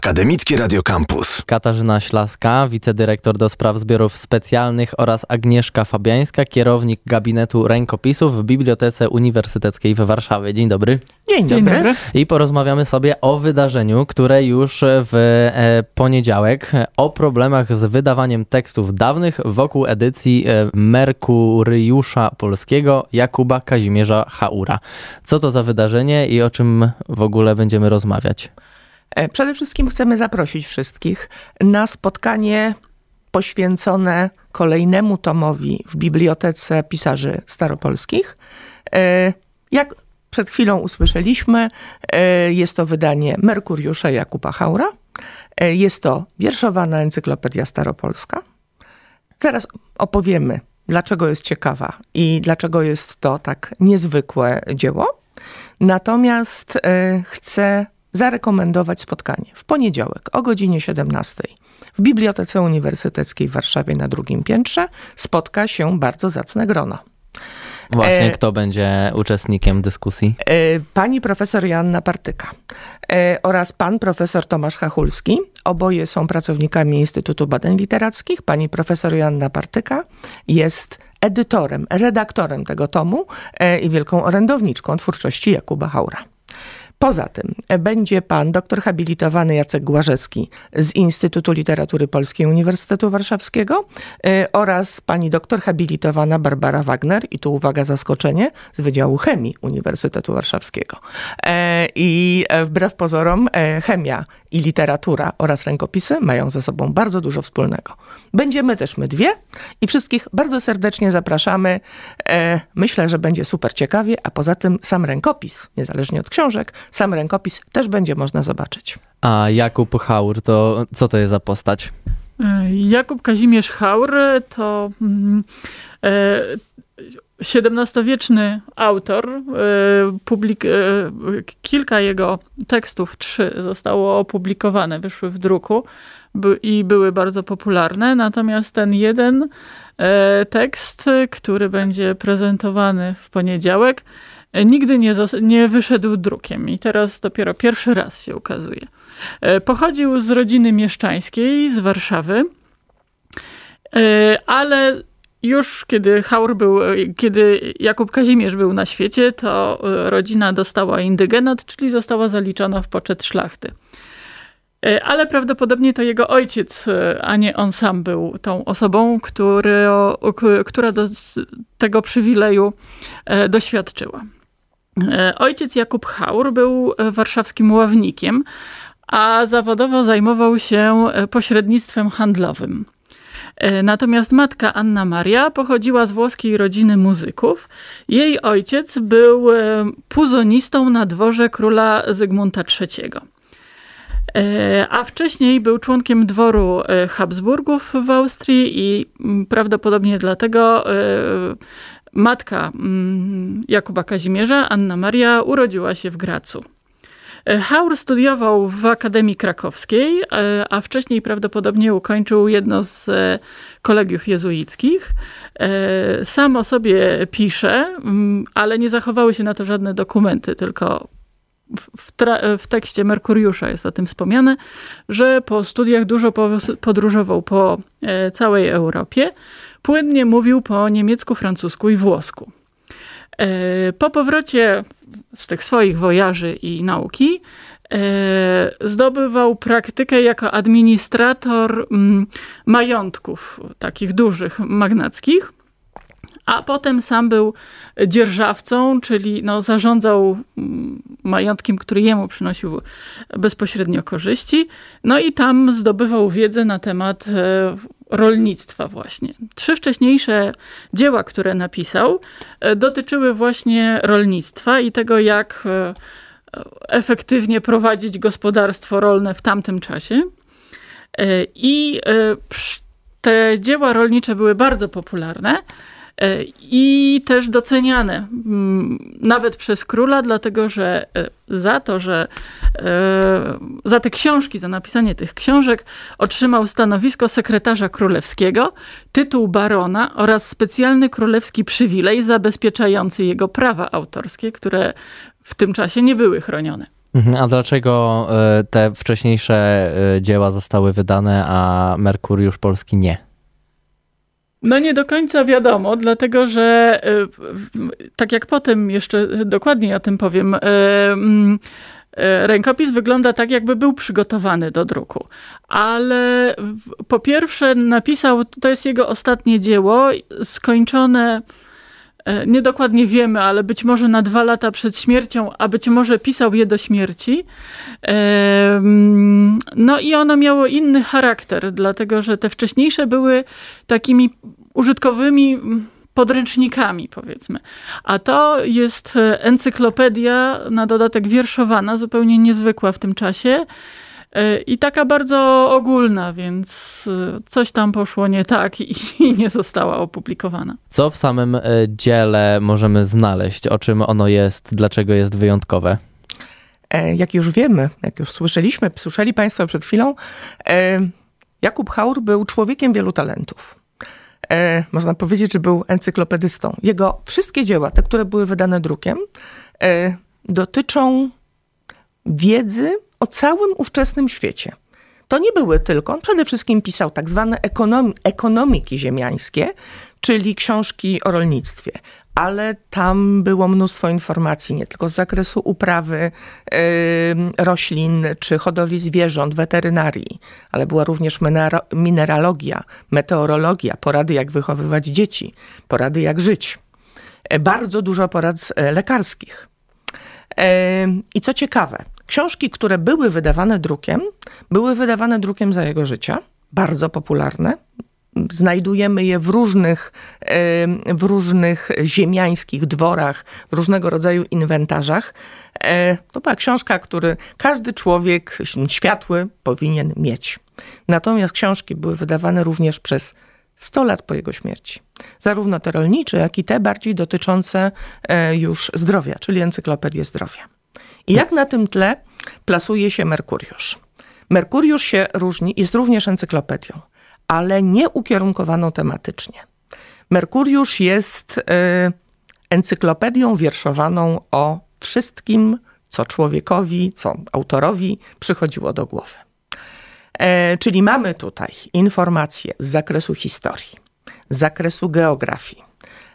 Akademickie Radio Campus. Katarzyna Ślaska, wicedyrektor do spraw zbiorów specjalnych oraz Agnieszka Fabiańska, kierownik gabinetu rękopisów w Bibliotece Uniwersyteckiej w Warszawie. Dzień dobry. Dzień dobry. Dzień dobry. I porozmawiamy sobie o wydarzeniu, które już w e, poniedziałek o problemach z wydawaniem tekstów dawnych wokół edycji e, Merkuriusza Polskiego Jakuba Kazimierza Haura. Co to za wydarzenie i o czym w ogóle będziemy rozmawiać? E, przede wszystkim chcemy zaprosić wszystkich na spotkanie poświęcone kolejnemu tomowi w Bibliotece Pisarzy Staropolskich. E, jak przed chwilą usłyszeliśmy, e, jest to wydanie Merkuriusza Jakuba Haura. Jest to wierszowana encyklopedia staropolska. Zaraz opowiemy, dlaczego jest ciekawa i dlaczego jest to tak niezwykłe dzieło. Natomiast chcę zarekomendować spotkanie w poniedziałek o godzinie 17 w Bibliotece Uniwersyteckiej w Warszawie na drugim piętrze spotka się bardzo zacne grono. Właśnie, e, kto będzie uczestnikiem dyskusji? E, pani profesor Joanna Partyka e, oraz pan profesor Tomasz Hachulski. Oboje są pracownikami Instytutu Badań Literackich. Pani profesor Joanna Partyka jest edytorem, redaktorem tego tomu i wielką orędowniczką twórczości Jakuba Haura. Poza tym będzie pan doktor habilitowany Jacek Głażecki z Instytutu Literatury Polskiej Uniwersytetu Warszawskiego y, oraz pani doktor habilitowana Barbara Wagner, i tu uwaga, zaskoczenie, z Wydziału Chemii Uniwersytetu Warszawskiego. E, I e, wbrew pozorom e, chemia i literatura oraz rękopisy mają ze sobą bardzo dużo wspólnego. Będziemy też my dwie i wszystkich bardzo serdecznie zapraszamy. Myślę, że będzie super ciekawie, a poza tym sam rękopis, niezależnie od książek, sam rękopis też będzie można zobaczyć. A Jakub Haur, to co to jest za postać? Jakub Kazimierz Haur to XVII-wieczny autor. E, publik, e, kilka jego tekstów, trzy, zostało opublikowane, wyszły w druku i były bardzo popularne. Natomiast ten jeden tekst, który będzie prezentowany w poniedziałek, nigdy nie, nie wyszedł drukiem i teraz dopiero pierwszy raz się ukazuje. Pochodził z rodziny mieszczańskiej z Warszawy, ale już kiedy Haur był, kiedy Jakub Kazimierz był na świecie, to rodzina dostała indygenat, czyli została zaliczona w poczet szlachty. Ale prawdopodobnie to jego ojciec, a nie on sam był tą osobą, który, która do tego przywileju doświadczyła. E, ojciec Jakub Haur był e, warszawskim ławnikiem, a zawodowo zajmował się e, pośrednictwem handlowym. Natomiast matka Anna Maria pochodziła z włoskiej rodziny muzyków. Jej ojciec był puzonistą na dworze króla Zygmunta III. A wcześniej był członkiem dworu Habsburgów w Austrii i prawdopodobnie dlatego Matka mm, Jakuba Kazimierza, Anna Maria, urodziła się w Gracu. E, Haur studiował w Akademii Krakowskiej, e, a wcześniej prawdopodobnie ukończył jedno z e, kolegiów jezuickich. Sam o sobie pisze, mm, ale nie zachowały się na to żadne dokumenty, tylko w, w, tekście Merkuriusza jest o tym wspomniane, że po studiach dużo podróżował po całej Europie. Płynnie mówił po niemiecku, francusku i włosku. E, po powrocie z tych swoich wojaży i nauki e, zdobywał praktykę jako administrator mm, majątków takich dużych, magnackich. A potem sam był dzierżawcą, czyli no, zarządzał mm, majątkiem, który jemu przynosił bezpośrednio korzyści. No i tam zdobywał wiedzę na temat e, rolnictwa właśnie. Trzy wcześniejsze dzieła, które napisał, e, dotyczyły właśnie rolnictwa i tego, jak e, efektywnie prowadzić gospodarstwo rolne w tamtym czasie. I te dzieła rolnicze były bardzo popularne. E, i też doceniane mm, nawet przez króla, dlatego że e, za to, że e, za te książki, za napisanie tych książek otrzymał stanowisko sekretarza królewskiego, tytuł barona oraz specjalny królewski przywilej zabezpieczający jego prawa autorskie, które w tym czasie nie były chronione. Mhm, a dlaczego te wcześniejsze dzieła zostały wydane, a Merkuriusz Polski nie? No nie do końca wiadomo, dlatego że tak jak potem jeszcze dokładniej o tym powiem, mm, rękopis wygląda tak, jakby był przygotowany do druku. Ale po pierwsze napisał, to jest jego ostatnie dzieło, skończone E, niedokładnie wiemy, ale być może na dwa lata przed śmiercią, a być może pisał je do śmierci. No i ono miało inny charakter, dlatego że te wcześniejsze były takimi użytkowymi podręcznikami, powiedzmy. A to jest encyklopedia, na dodatek wierszowana, zupełnie niezwykła w tym czasie. I taka bardzo ogólna, więc e, coś tam poszło nie tak i, nie została opublikowana. Co w samym e, dziele możemy znaleźć? O czym ono jest? Dlaczego jest wyjątkowe? E, jak już wiemy, jak już słyszeliśmy, słyszeli Państwo przed chwilą, Jakub Haur był człowiekiem wielu talentów. Można powiedzieć, że był encyklopedystą. Jego wszystkie dzieła, te, które były wydane drukiem, dotyczą wiedzy o całym ówczesnym świecie. To nie były tylko, on przede wszystkim pisał tak zwane ekonom, ekonomiki ziemiańskie, czyli książki o rolnictwie, ale tam było mnóstwo informacji, nie tylko z zakresu uprawy yy, roślin czy hodowli zwierząt, weterynarii, ale była również mineralogia, meteorologia, porady jak wychowywać dzieci, porady jak żyć. E, bardzo dużo porad e, lekarskich. E, I co ciekawe, Książki, które były wydawane drukiem, były wydawane drukiem za jego życia, bardzo popularne. Znajdujemy je w różnych, w różnych ziemiańskich dworach, w różnego rodzaju inwentarzach. E, to była książka, który każdy człowiek światły powinien mieć. Natomiast książki były wydawane również przez 100 lat po jego śmierci. Zarówno te rolnicze, jak i te bardziej dotyczące e, już zdrowia, czyli encyklopedię zdrowia. I jak na tym tle plasuje się Merkuriusz? Merkuriusz się różni, jest również encyklopedią, ale nie ukierunkowaną tematycznie. Merkuriusz jest y, encyklopedią wierszowaną o wszystkim, co człowiekowi, co autorowi przychodziło do głowy. E, czyli mamy tutaj informacje z zakresu historii, z zakresu geografii.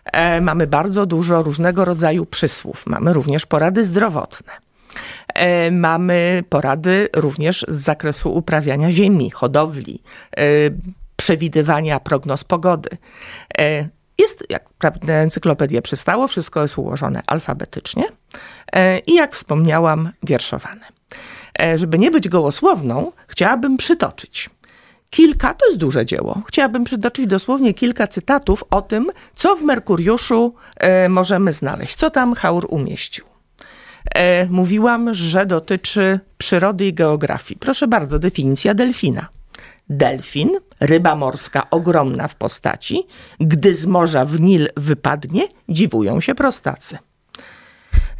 E, mamy bardzo dużo różnego rodzaju przysłów. Mamy również porady zdrowotne. E, mamy porady również z zakresu uprawiania ziemi, hodowli, e, przewidywania prognoz pogody. Jest, jak prawda encyklopedia przystało, wszystko jest ułożone alfabetycznie i jak wspomniałam, wierszowane. Żeby nie być gołosłowną, chciałabym przytoczyć kilka, to jest duże dzieło, chciałabym przytoczyć dosłownie kilka cytatów o tym, co w Merkuriuszu możemy znaleźć, co tam Haur umieścił. E, mówiłam, że dotyczy przyrody i geografii. Proszę bardzo, definicja delfina. Delfin, ryba morska ogromna w postaci, gdy z morza w Nil wypadnie, dziwują się prostacy.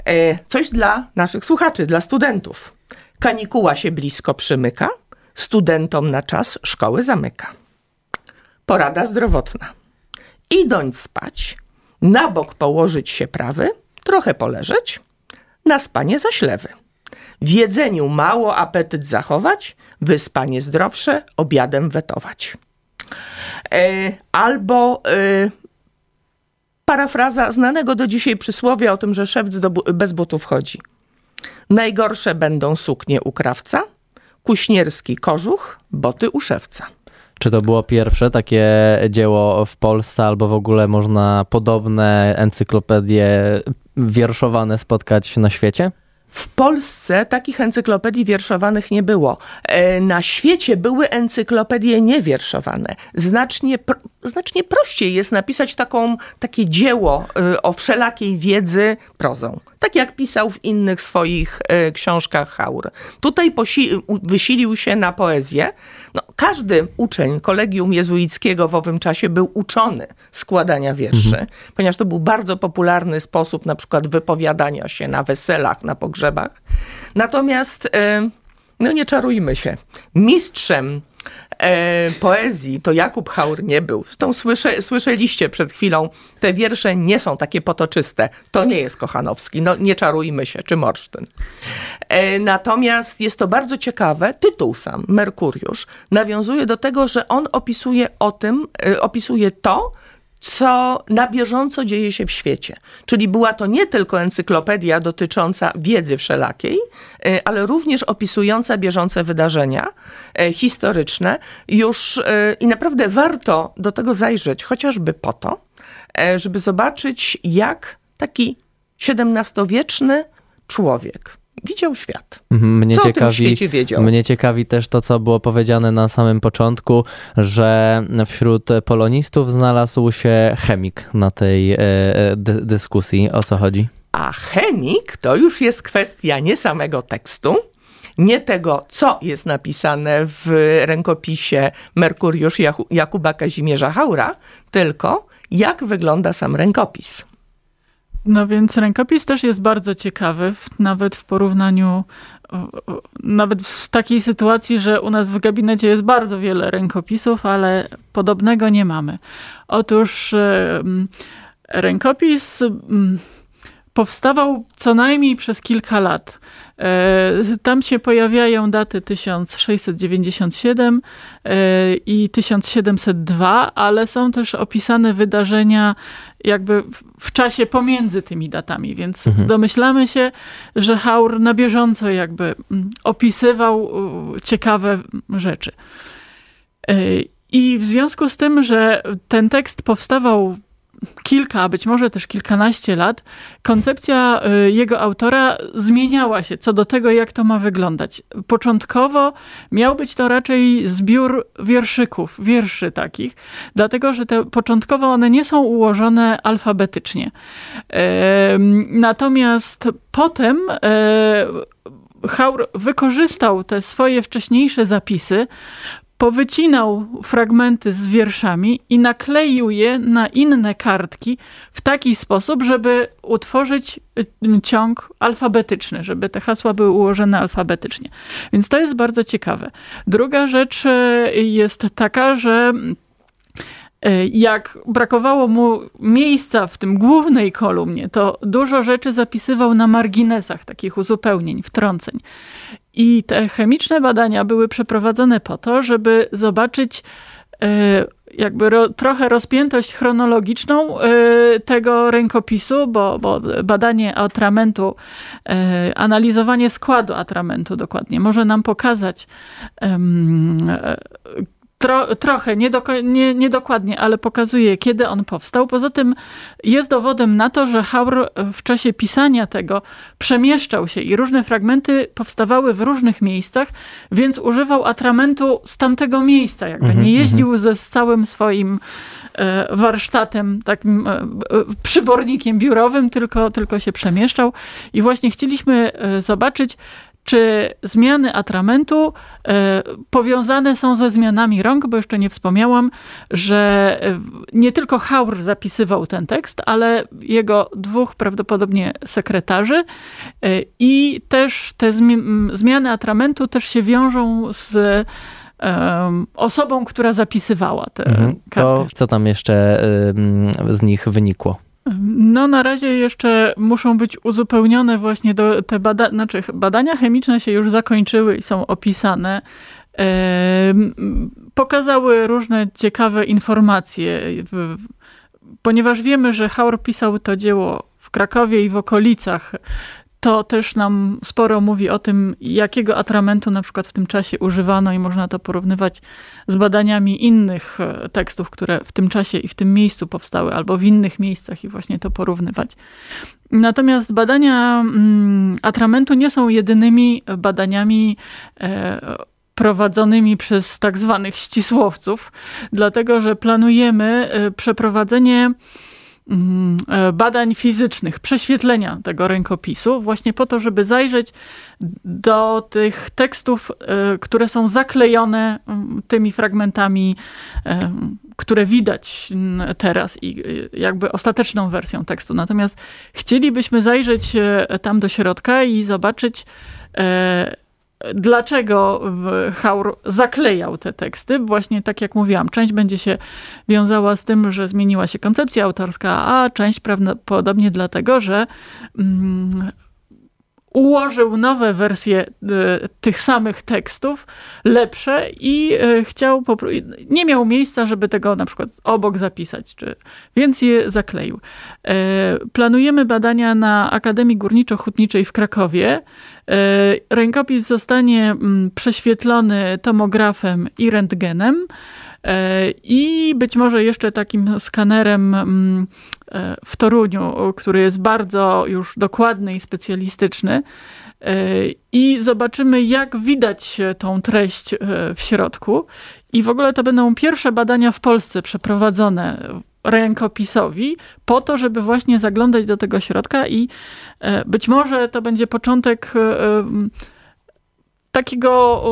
E, coś dla naszych słuchaczy, dla studentów. Kanikuła się blisko przymyka, studentom na czas szkoły zamyka. Porada zdrowotna. Idąc spać, na bok położyć się prawy, trochę poleżeć, na spanie zaślewy. W jedzeniu mało apetyt zachować, wyspanie zdrowsze obiadem wetować. E, albo e, parafraza znanego do dzisiaj przysłowia o tym, że szewc do, bez butów chodzi. Najgorsze będą suknie u krawca, kuśnierski kożuch, boty u szewca. Czy to było pierwsze takie dzieło w Polsce, albo w ogóle można podobne encyklopedie wierszowane spotkać na świecie? W Polsce takich encyklopedii wierszowanych nie było. E, na świecie były encyklopedie niewierszowane. Znacznie, znacznie prościej jest napisać taką, takie dzieło e, o wszelakiej wiedzy prozą. Tak jak pisał w innych swoich e, książkach Haur. Tutaj wysilił się na poezję. No, każdy uczeń kolegium jezuickiego w owym czasie był uczony składania wierszy, mhm. ponieważ to był bardzo popularny sposób na przykład wypowiadania się na weselach, na pogrzebach. Natomiast, no nie czarujmy się, mistrzem e, poezji to Jakub Haur nie był. Zresztą słysze, słyszeliście przed chwilą, te wiersze nie są takie potoczyste. To nie jest Kochanowski, no nie czarujmy się, czy Morsztyn. E, natomiast jest to bardzo ciekawe, tytuł sam, Merkuriusz, nawiązuje do tego, że on opisuje o tym, e, opisuje to, co na bieżąco dzieje się w świecie. Czyli była to nie tylko encyklopedia dotycząca wiedzy wszelakiej, e, ale również opisująca bieżące wydarzenia e, historyczne. Już e, i naprawdę warto do tego zajrzeć, chociażby po to, żeby zobaczyć, jak taki XVII-wieczny człowiek widział świat. Mhm, mnie co ciekawi, o tym świecie wiedział? Mnie ciekawi też to, co było powiedziane na samym początku, że wśród polonistów znalazł się chemik na tej e, e, dy dyskusji. O co chodzi? A chemik to już jest kwestia nie samego tekstu, nie tego, co jest napisane w rękopisie Merkuriusz Jakuba Kazimierza Haura, tylko jak wygląda sam rękopis. No więc rękopis też jest bardzo ciekawy, nawet w porównaniu, nawet w takiej sytuacji, że u nas w gabinecie jest bardzo wiele rękopisów, ale podobnego nie mamy. Otóż rękopis powstawał co najmniej przez kilka lat. E, tam się pojawiają daty 1697 e, i 1702, ale są też opisane wydarzenia jakby w czasie pomiędzy tymi datami, więc mhm. domyślamy się, że Haur na bieżąco jakby mm, opisywał ciekawe rzeczy. E, I w związku z tym, że ten tekst powstawał kilka, być może też kilkanaście lat, koncepcja y, jego autora zmieniała się co do tego, jak to ma wyglądać. Początkowo miał być to raczej zbiór wierszyków, wierszy takich, dlatego że te początkowo one nie są ułożone alfabetycznie. Natomiast potem e, Haur wykorzystał te swoje wcześniejsze zapisy, powycinał fragmenty z wierszami i nakleił je na inne kartki w taki sposób, żeby utworzyć y, ciąg alfabetyczny, żeby te hasła były ułożone alfabetycznie. Więc to jest bardzo ciekawe. Druga rzecz y, jest taka, że y, jak brakowało mu miejsca w tym głównej kolumnie, to dużo rzeczy zapisywał na marginesach takich uzupełnień, wtrąceń. I te chemiczne badania były przeprowadzone po to, żeby zobaczyć e, jakby ro, trochę rozpiętość chronologiczną e, tego rękopisu, bo, bo badanie atramentu, e, analizowanie składu atramentu dokładnie może nam pokazać Tro, trochę, niedokładnie, nie, nie ale pokazuje, kiedy on powstał. Poza tym jest dowodem na to, że Haur w czasie pisania tego przemieszczał się i różne fragmenty powstawały w różnych miejscach, więc używał atramentu z tamtego miejsca. Jakby mm -hmm, nie jeździł mm -hmm. ze z całym swoim e, warsztatem, takim e, przybornikiem biurowym, tylko, tylko się przemieszczał. I właśnie chcieliśmy e, zobaczyć, czy zmiany atramentu e, powiązane są ze zmianami rąk, bo jeszcze nie wspomniałam, że e, nie tylko Haur zapisywał ten tekst, ale jego dwóch prawdopodobnie sekretarzy e, i też te zmiany atramentu też się wiążą z osobą, która zapisywała te mhm. karty. To co tam jeszcze z nich wynikło? No na razie jeszcze muszą być uzupełnione właśnie do, te bada znaczy badania chemiczne się już zakończyły i są opisane. Pokazały różne ciekawe informacje, ponieważ wiemy, że Haur pisał to dzieło w Krakowie i w okolicach to też nam sporo mówi o tym, jakiego atramentu na przykład w tym czasie używano i można to porównywać z badaniami innych e, tekstów, które w tym czasie i w tym miejscu powstały, albo w innych miejscach i właśnie to porównywać. Natomiast badania mm, atramentu nie są jedynymi badaniami e, prowadzonymi przez tak zwanych ścisłowców, dlatego że planujemy e, przeprowadzenie badań fizycznych, prześwietlenia tego rękopisu, właśnie po to, żeby zajrzeć do tych tekstów, e, które są zaklejone mm, tymi fragmentami, e, które widać teraz i jakby ostateczną wersją tekstu. Natomiast chcielibyśmy zajrzeć tam do środka i zobaczyć dlaczego Haur zaklejał te teksty. Właśnie tak jak mówiłam, część będzie się wiązała z tym, że zmieniła się koncepcja autorska, a część prawdopodobnie dlatego, że mm, ułożył nowe wersje e, tych samych tekstów, lepsze i e, chciał, nie miał miejsca, żeby tego na przykład obok zapisać, czy, więc je zakleił. E, planujemy badania na Akademii Górniczo-Hutniczej w Krakowie. Rękopis zostanie mm, prześwietlony tomografem i rentgenem. I być może jeszcze takim skanerem mm, w Toruniu, który jest bardzo już dokładny i specjalistyczny. I zobaczymy, jak widać tą treść e, w środku. I w ogóle to będą pierwsze badania w Polsce przeprowadzone rękopisowi, po to, żeby właśnie zaglądać do tego środka i e, być może to będzie początek e, takiego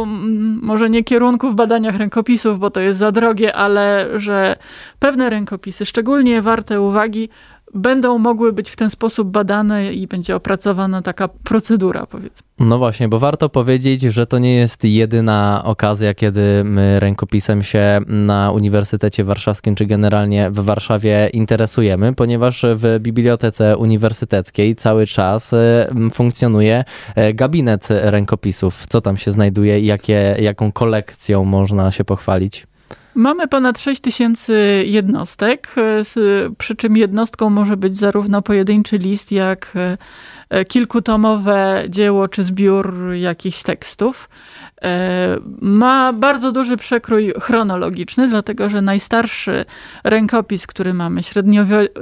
może nie kierunku w badaniach rękopisów, bo to jest za drogie, ale że pewne rękopisy, szczególnie warte uwagi, będą mogły być w ten sposób badane i będzie opracowana taka procedura, powiedzmy. No właśnie, bo warto powiedzieć, że to nie jest jedyna okazja, kiedy my rękopisem się na Uniwersytecie Warszawskim, czy generalnie w Warszawie interesujemy, ponieważ w Bibliotece Uniwersyteckiej cały czas e, funkcjonuje e, gabinet rękopisów. Co tam się znajduje i jakie, jaką kolekcją można się pochwalić? Mamy ponad 6 tysięcy jednostek, e, przy czym jednostką może być zarówno pojedynczy list, jak e, e, kilkutomowe dzieło czy zbiór jakichś tekstów. Ma bardzo duży przekrój chronologiczny, dlatego że najstarszy rękopis, który mamy,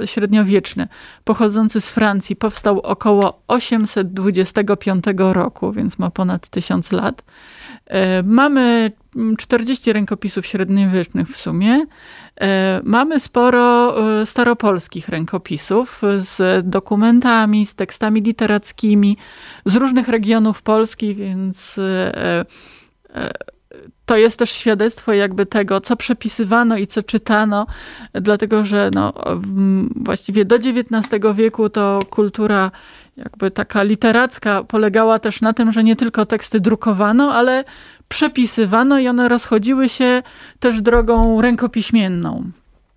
średniowieczny, pochodzący z Francji, powstał około 825 roku, więc ma ponad tysiąc lat. Mamy 40 rękopisów średniowiecznych w sumie. E, mamy sporo e, staropolskich rękopisów z dokumentami, z tekstami literackimi z różnych regionów Polski, więc e, to jest też świadectwo jakby tego, co przepisywano i co czytano, dlatego że no, właściwie do XIX wieku to kultura jakby taka literacka polegała też na tym, że nie tylko teksty drukowano, ale przepisywano i one rozchodziły się też drogą rękopiśmienną.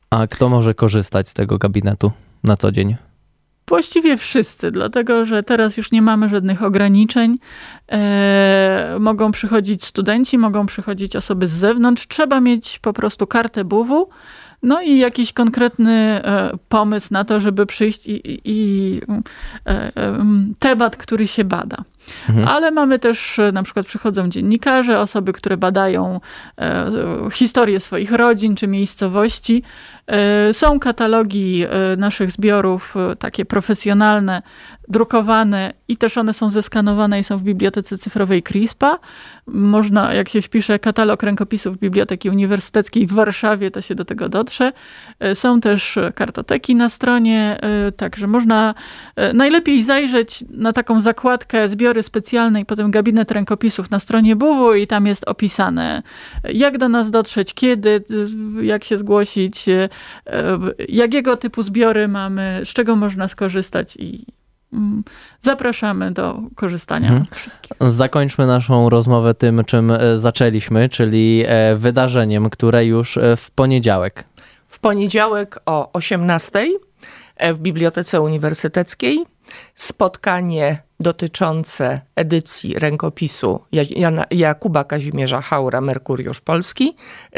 A kto może korzystać z tego gabinetu na co dzień? Właściwie wszyscy, dlatego że teraz już nie mamy żadnych ograniczeń. E, mogą przychodzić studenci, mogą przychodzić osoby z zewnątrz. Trzeba mieć po prostu kartę BUW no i jakiś konkretny e, pomysł na to, żeby przyjść i, i, i e, temat, który się bada. Mhm. Ale mamy też, na przykład przychodzą dziennikarze, osoby, które badają e, historię swoich rodzin czy miejscowości. E, są katalogi e, naszych zbiorów, e, takie profesjonalne, drukowane i też one są zeskanowane i są w Bibliotece Cyfrowej CRISPA. Można, jak się wpisze katalog rękopisów Biblioteki Uniwersyteckiej w Warszawie, to się do tego dotrze. Są też kartoteki na stronie, także można najlepiej zajrzeć na taką zakładkę zbiory specjalne i potem gabinet rękopisów na stronie BUW i tam jest opisane, jak do nas dotrzeć, kiedy, jak się zgłosić, jakiego typu zbiory mamy, z czego można skorzystać i mm, zapraszamy do korzystania mhm. wszystkich. Zakończmy naszą rozmowę tym, czym e, zaczęliśmy, czyli e, wydarzeniem, które już e, w poniedziałek. W poniedziałek o 18 w Bibliotece Uniwersyteckiej spotkanie dotyczące edycji rękopisu Jakuba Kazimierza Haura Merkuriusz Polski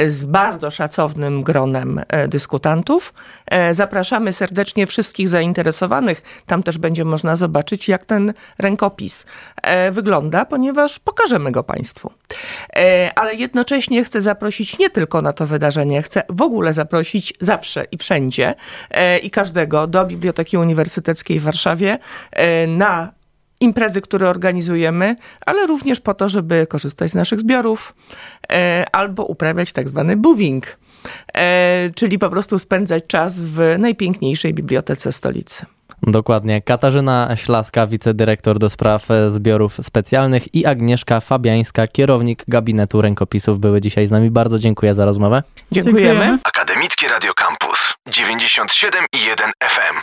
z bardzo szacownym gronem e, dyskutantów. E, zapraszamy serdecznie wszystkich zainteresowanych. Tam też będzie można zobaczyć, jak ten rękopis e, wygląda, ponieważ pokażemy go Państwu. Ale jednocześnie chcę zaprosić nie tylko na to wydarzenie, chcę w ogóle zaprosić zawsze i wszędzie i każdego do Biblioteki Uniwersyteckiej w Warszawie na imprezy, które organizujemy, ale również po to, żeby korzystać z naszych zbiorów e, albo uprawiać tak zwany booving, e, czyli po prostu spędzać czas w najpiękniejszej bibliotece stolicy. Dokładnie. Katarzyna Ślaska, wicedyrektor do spraw zbiorów specjalnych i Agnieszka Fabiańska, kierownik gabinetu rękopisów były dzisiaj z nami. Bardzo dziękuję za rozmowę. Dziękujemy. Akademickie Radio Campus 97 i 1 FM.